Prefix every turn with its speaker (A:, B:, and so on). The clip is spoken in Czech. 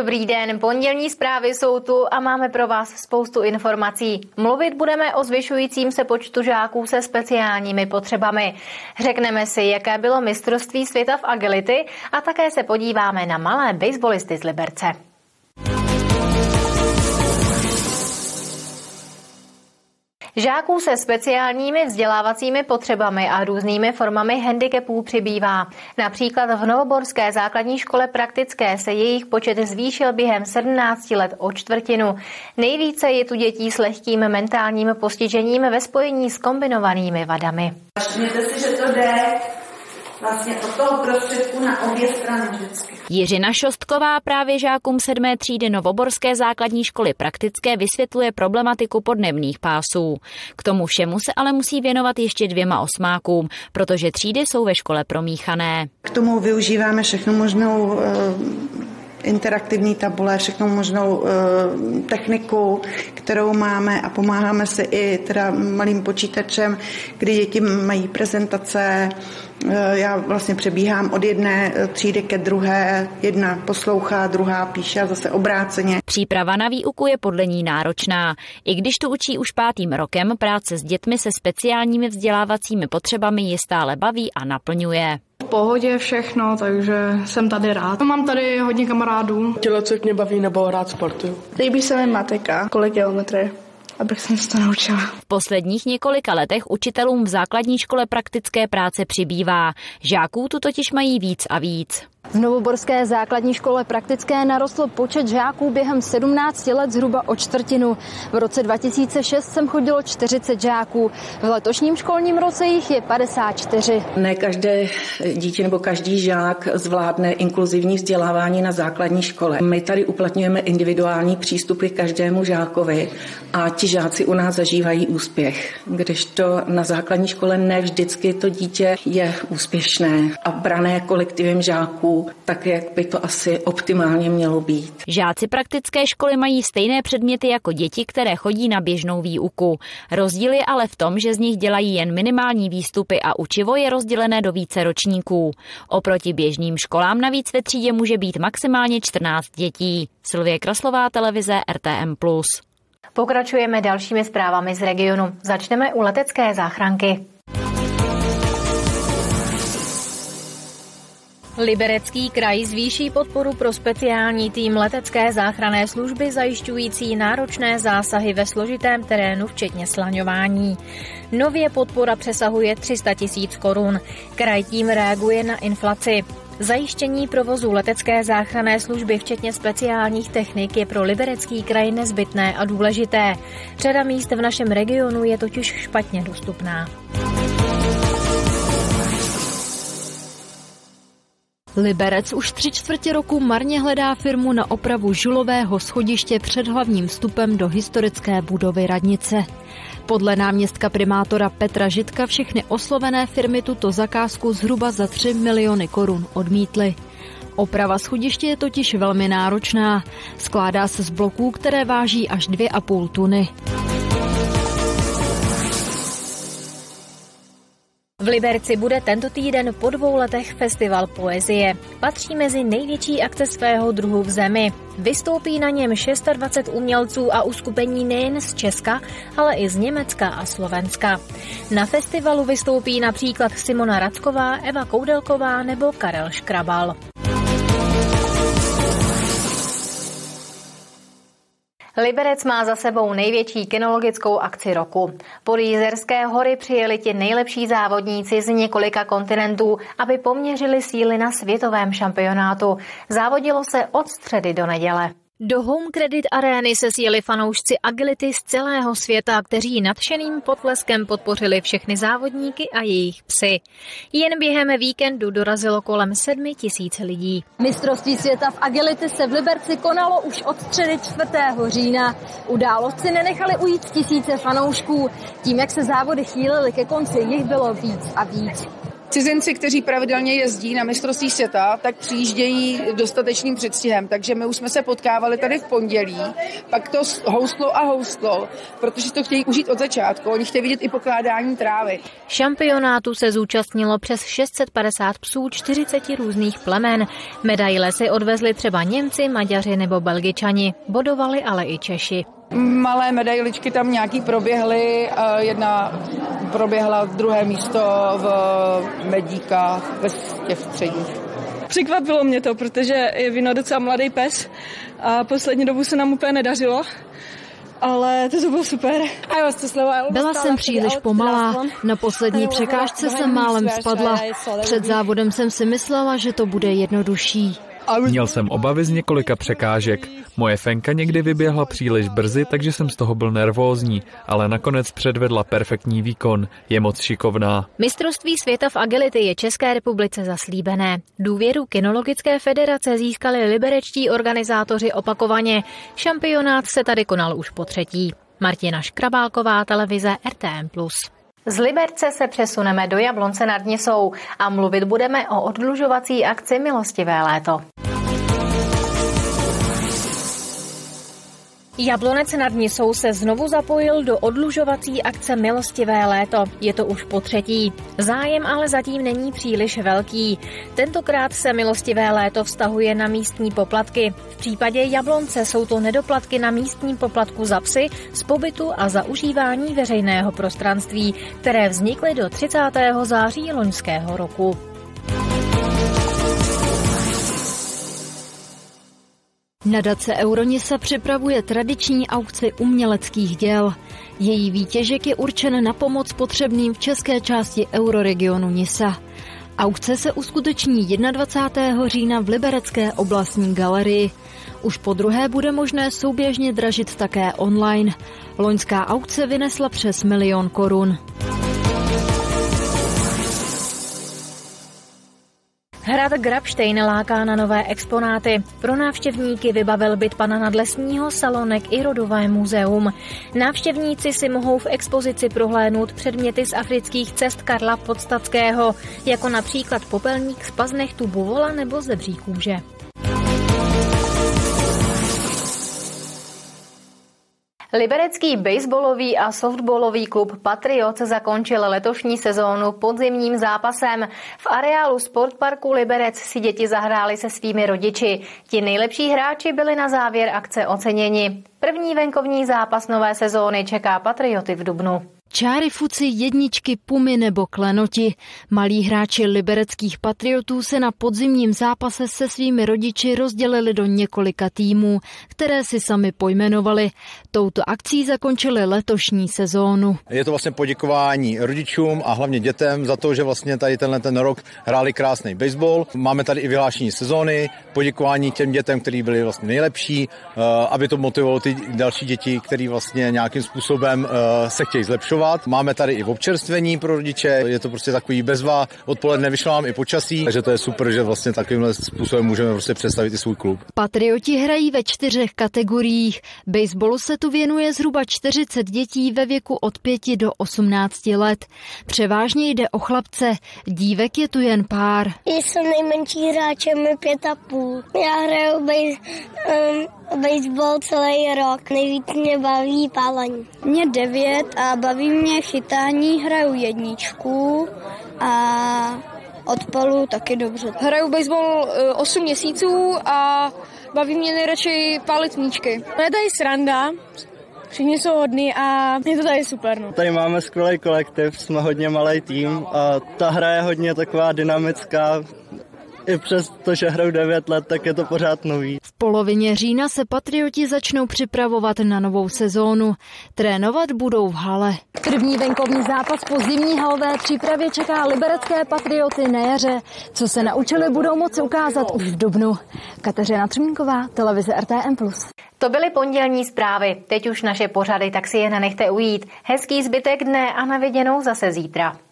A: Dobrý den, pondělní zprávy jsou tu a máme pro vás spoustu informací. Mluvit budeme o zvyšujícím se počtu žáků se speciálními potřebami. Řekneme si, jaké bylo mistrovství světa v agility a také se podíváme na malé baseballisty z Liberce. Žáků se speciálními vzdělávacími potřebami a různými formami handicapů přibývá. Například v Novoborské základní škole praktické se jejich počet zvýšil během 17 let o čtvrtinu. Nejvíce je tu dětí s lehkým mentálním postižením ve spojení s kombinovanými vadami.
B: Všimněte si, že to jde vlastně od toho prostředku na obě strany vždycky.
A: Jiřina Šostková právě žákům sedmé třídy Novoborské základní školy praktické vysvětluje problematiku podnebných pásů. K tomu všemu se ale musí věnovat ještě dvěma osmákům, protože třídy jsou ve škole promíchané.
C: K tomu využíváme všechno možnou uh interaktivní tabule, všechno možnou uh, techniku, kterou máme a pomáháme si i teda malým počítačem, kdy děti mají prezentace, Eh, já vlastně přebíhám od jedné eh, třídy ke druhé, jedna poslouchá, druhá píše a zase obráceně.
A: Příprava na výuku je podle ní náročná. I když tu učí už pátým rokem, práce s dětmi se speciálními vzdělávacími potřebami je stále baví a naplňuje
D: V pohodě všechno, takže jsem tady rád. Mám tady hodně kamarádů.
E: Tělocvik mě baví nebo rád sportu.
D: Líbí se mi matika, kolik geometrie abych se to naučila.
A: V posledních několika letech učitelům v základní škole praktické práce přibývá. Žáků tu totiž mají víc a víc. V Novoborské základní škole praktické narostl počet žáků během 17 let zhruba o čtvrtinu. V roce 2006 jsem chodilo 40 žáků. V letošním školním roce jich je 54.
F: Ne každé dítě nebo každý žák zvládne inkluzivní vzdělávání na základní škole. My tady uplatňujeme individuální přístupy každému žákovi a ti žáci u nás zažívají úspěch, kdežto na základní škole ne vždycky to dítě je úspěšné a brané kolektivem žáků tak, jak by to asi optimálně mělo být.
A: Žáci praktické školy mají stejné předměty jako děti, které chodí na běžnou výuku. Rozdíl je ale v tom, že z nich dělají jen minimální výstupy a učivo je rozdělené do více ročníků. Oproti běžným školám navíc ve třídě může být maximálně 14 dětí. Silvie Kraslová, televize RTM+. Pokračujeme dalšími zprávami z regionu. Začneme u letecké záchranky. Liberecký kraj zvýší podporu pro speciální tým letecké záchranné služby zajišťující náročné zásahy ve složitém terénu, včetně slaňování. Nově podpora přesahuje 300 tisíc korun. Kraj tím reaguje na inflaci. Zajištění provozu letecké záchranné služby, včetně speciálních technik, je pro liberecký kraj nezbytné a důležité. Řada míst v našem regionu je totiž špatně dostupná. Liberec už tři čtvrtě roku marně hledá firmu na opravu žulového schodiště před hlavním vstupem do historické budovy radnice. Podle náměstka primátora Petra Žitka všechny oslovené firmy tuto zakázku zhruba za 3 miliony korun odmítly. Oprava schodiště je totiž velmi náročná. Skládá se z bloků, které váží až 2,5 tuny. V Liberci bude tento týden po dvou letech festival poezie. Patří mezi největší akce svého druhu v zemi. Vystoupí na něm 26 umělců a uskupení nejen z Česka, ale i z Německa a Slovenska. Na festivalu vystoupí například Simona Racková, Eva Koudelková nebo Karel Škrabal. Liberec má za sebou největší kinologickou akci roku. Po Jízerské hory přijeli ti nejlepší závodníci z několika kontinentů, aby poměřili síly na světovém šampionátu. Závodilo se od středy do neděle. Do Home Credit Arény se sjeli fanoušci agility z celého světa, kteří nadšeným potleskem podpořili všechny závodníky a jejich psy. Jen během víkendu dorazilo kolem sedmi tisíc lidí. Mistrovství světa v agility se v Liberci konalo už od středy 4. října. Událostci nenechali ujít tisíce fanoušků. Tím, jak se závody chýlily ke konci, jich bylo víc a víc.
G: Cizinci, kteří pravidelně jezdí na mistrovství světa, tak přijíždějí dostatečným předstihem, takže my už jsme se potkávali tady v pondělí, pak to houslo a houslo, protože to chtějí užít od začátku, oni chtějí vidět i pokládání trávy.
A: Šampionátu se zúčastnilo přes 650 psů 40 různých plemen. Medaile si odvezli třeba Němci, Maďaři nebo Belgičani, bodovali ale i Češi.
G: Malé medailičky tam nějaký proběhly, jedna proběhla druhé místo v Medíkách, ve těch středních.
D: Překvapilo mě to, protože je Vino docela mladý pes a poslední dobu se nám úplně nedařilo ale to, to bylo super.
A: Byla jsem příliš pomalá. Na poslední překážce jsem málem spadla. Před závodem jsem si myslela, že to bude jednodušší.
H: Měl jsem obavy z několika překážek. Moje fenka někdy vyběhla příliš brzy, takže jsem z toho byl nervózní, ale nakonec předvedla perfektní výkon. Je moc šikovná.
A: Mistrovství světa v agility je České republice zaslíbené. Důvěru kinologické federace získali liberečtí organizátoři opakovaně. Šampionát se tady konal už po třetí. Martina Škrabálková, televize RTM+. Z Liberce se přesuneme do Jablonce nad Nisou a mluvit budeme o odlužovací akci Milostivé léto. Jablonec nad Nisou se znovu zapojil do odlužovací akce Milostivé léto. Je to už po třetí. Zájem ale zatím není příliš velký. Tentokrát se Milostivé léto vztahuje na místní poplatky. V případě Jablonce jsou to nedoplatky na místním poplatku za psy, z pobytu a za užívání veřejného prostranství, které vznikly do 30. září loňského roku. Nadace Euronisa připravuje tradiční aukci uměleckých děl. Její výtěžek je určen na pomoc potřebným v české části euroregionu Nisa. Aukce se uskuteční 21. října v Liberecké oblastní galerii. Už po druhé bude možné souběžně dražit také online. Loňská aukce vynesla přes milion korun. Hrad Grabštejn láká na nové exponáty. Pro návštěvníky vybavil byt pana nadlesního salonek i rodové muzeum. Návštěvníci si mohou v expozici prohlédnout předměty z afrických cest Karla Podstatského, jako například popelník z paznechtu buvola nebo zebří kůže. Liberecký baseballový a softballový klub Patriot zakončil letošní sezónu podzimním zápasem. V areálu Sportparku Liberec si děti zahrály se svými rodiči. Ti nejlepší hráči byli na závěr akce oceněni. První venkovní zápas nové sezóny čeká Patrioty v Dubnu. Čáry fuci, jedničky, pumy nebo klenoti. Malí hráči libereckých patriotů se na podzimním zápase se svými rodiči rozdělili do několika týmů, které si sami pojmenovali. Touto akcí zakončili letošní sezónu.
I: Je to vlastně poděkování rodičům a hlavně dětem za to, že vlastně tady tenhle ten rok hráli krásný baseball. Máme tady i vyhlášení sezóny, poděkování těm dětem, kteří byli vlastně nejlepší, eh, aby to motivovalo ty další děti, které vlastně nějakým způsobem eh, se chtějí zlepšovat cestovat. Máme tady i občerstvení pro rodiče, je to prostě takový bezva. Odpoledne vyšlo nám i počasí, takže to je super, že vlastně takovýmhle způsobem můžeme prostě představit i svůj klub.
A: Patrioti hrají ve čtyřech kategoriích. Baseballu se tu věnuje zhruba 40 dětí ve věku od 5 do 18 let. Převážně jde o chlapce, dívek je tu jen pár.
J: Jsem nejmenší hráčem, mi pět a půl. Já hraju base, um, baseball celý rok. Nejvíc mě baví pálení.
K: Mě devět a baví mě chytání, hraju jedničku a odpalu taky dobře.
D: Hraju baseball 8 e, měsíců a baví mě nejradši pálit míčky. Je tady sranda, Všichni jsou hodní a je to tady super. No.
L: Tady máme skvělý kolektiv, jsme hodně malý tým a ta hra je hodně taková dynamická, i přes to, že hraju 9 let, tak je to pořád nový.
A: V polovině října se Patrioti začnou připravovat na novou sezónu. Trénovat budou v hale. První venkovní zápas po zimní halové přípravě čeká liberecké Patrioty na jaře. Co se naučili, budou moci ukázat už v dubnu. Kateřina Třmínková, televize RTM+. To byly pondělní zprávy. Teď už naše pořady, tak si je nenechte ujít. Hezký zbytek dne a na viděnou zase zítra.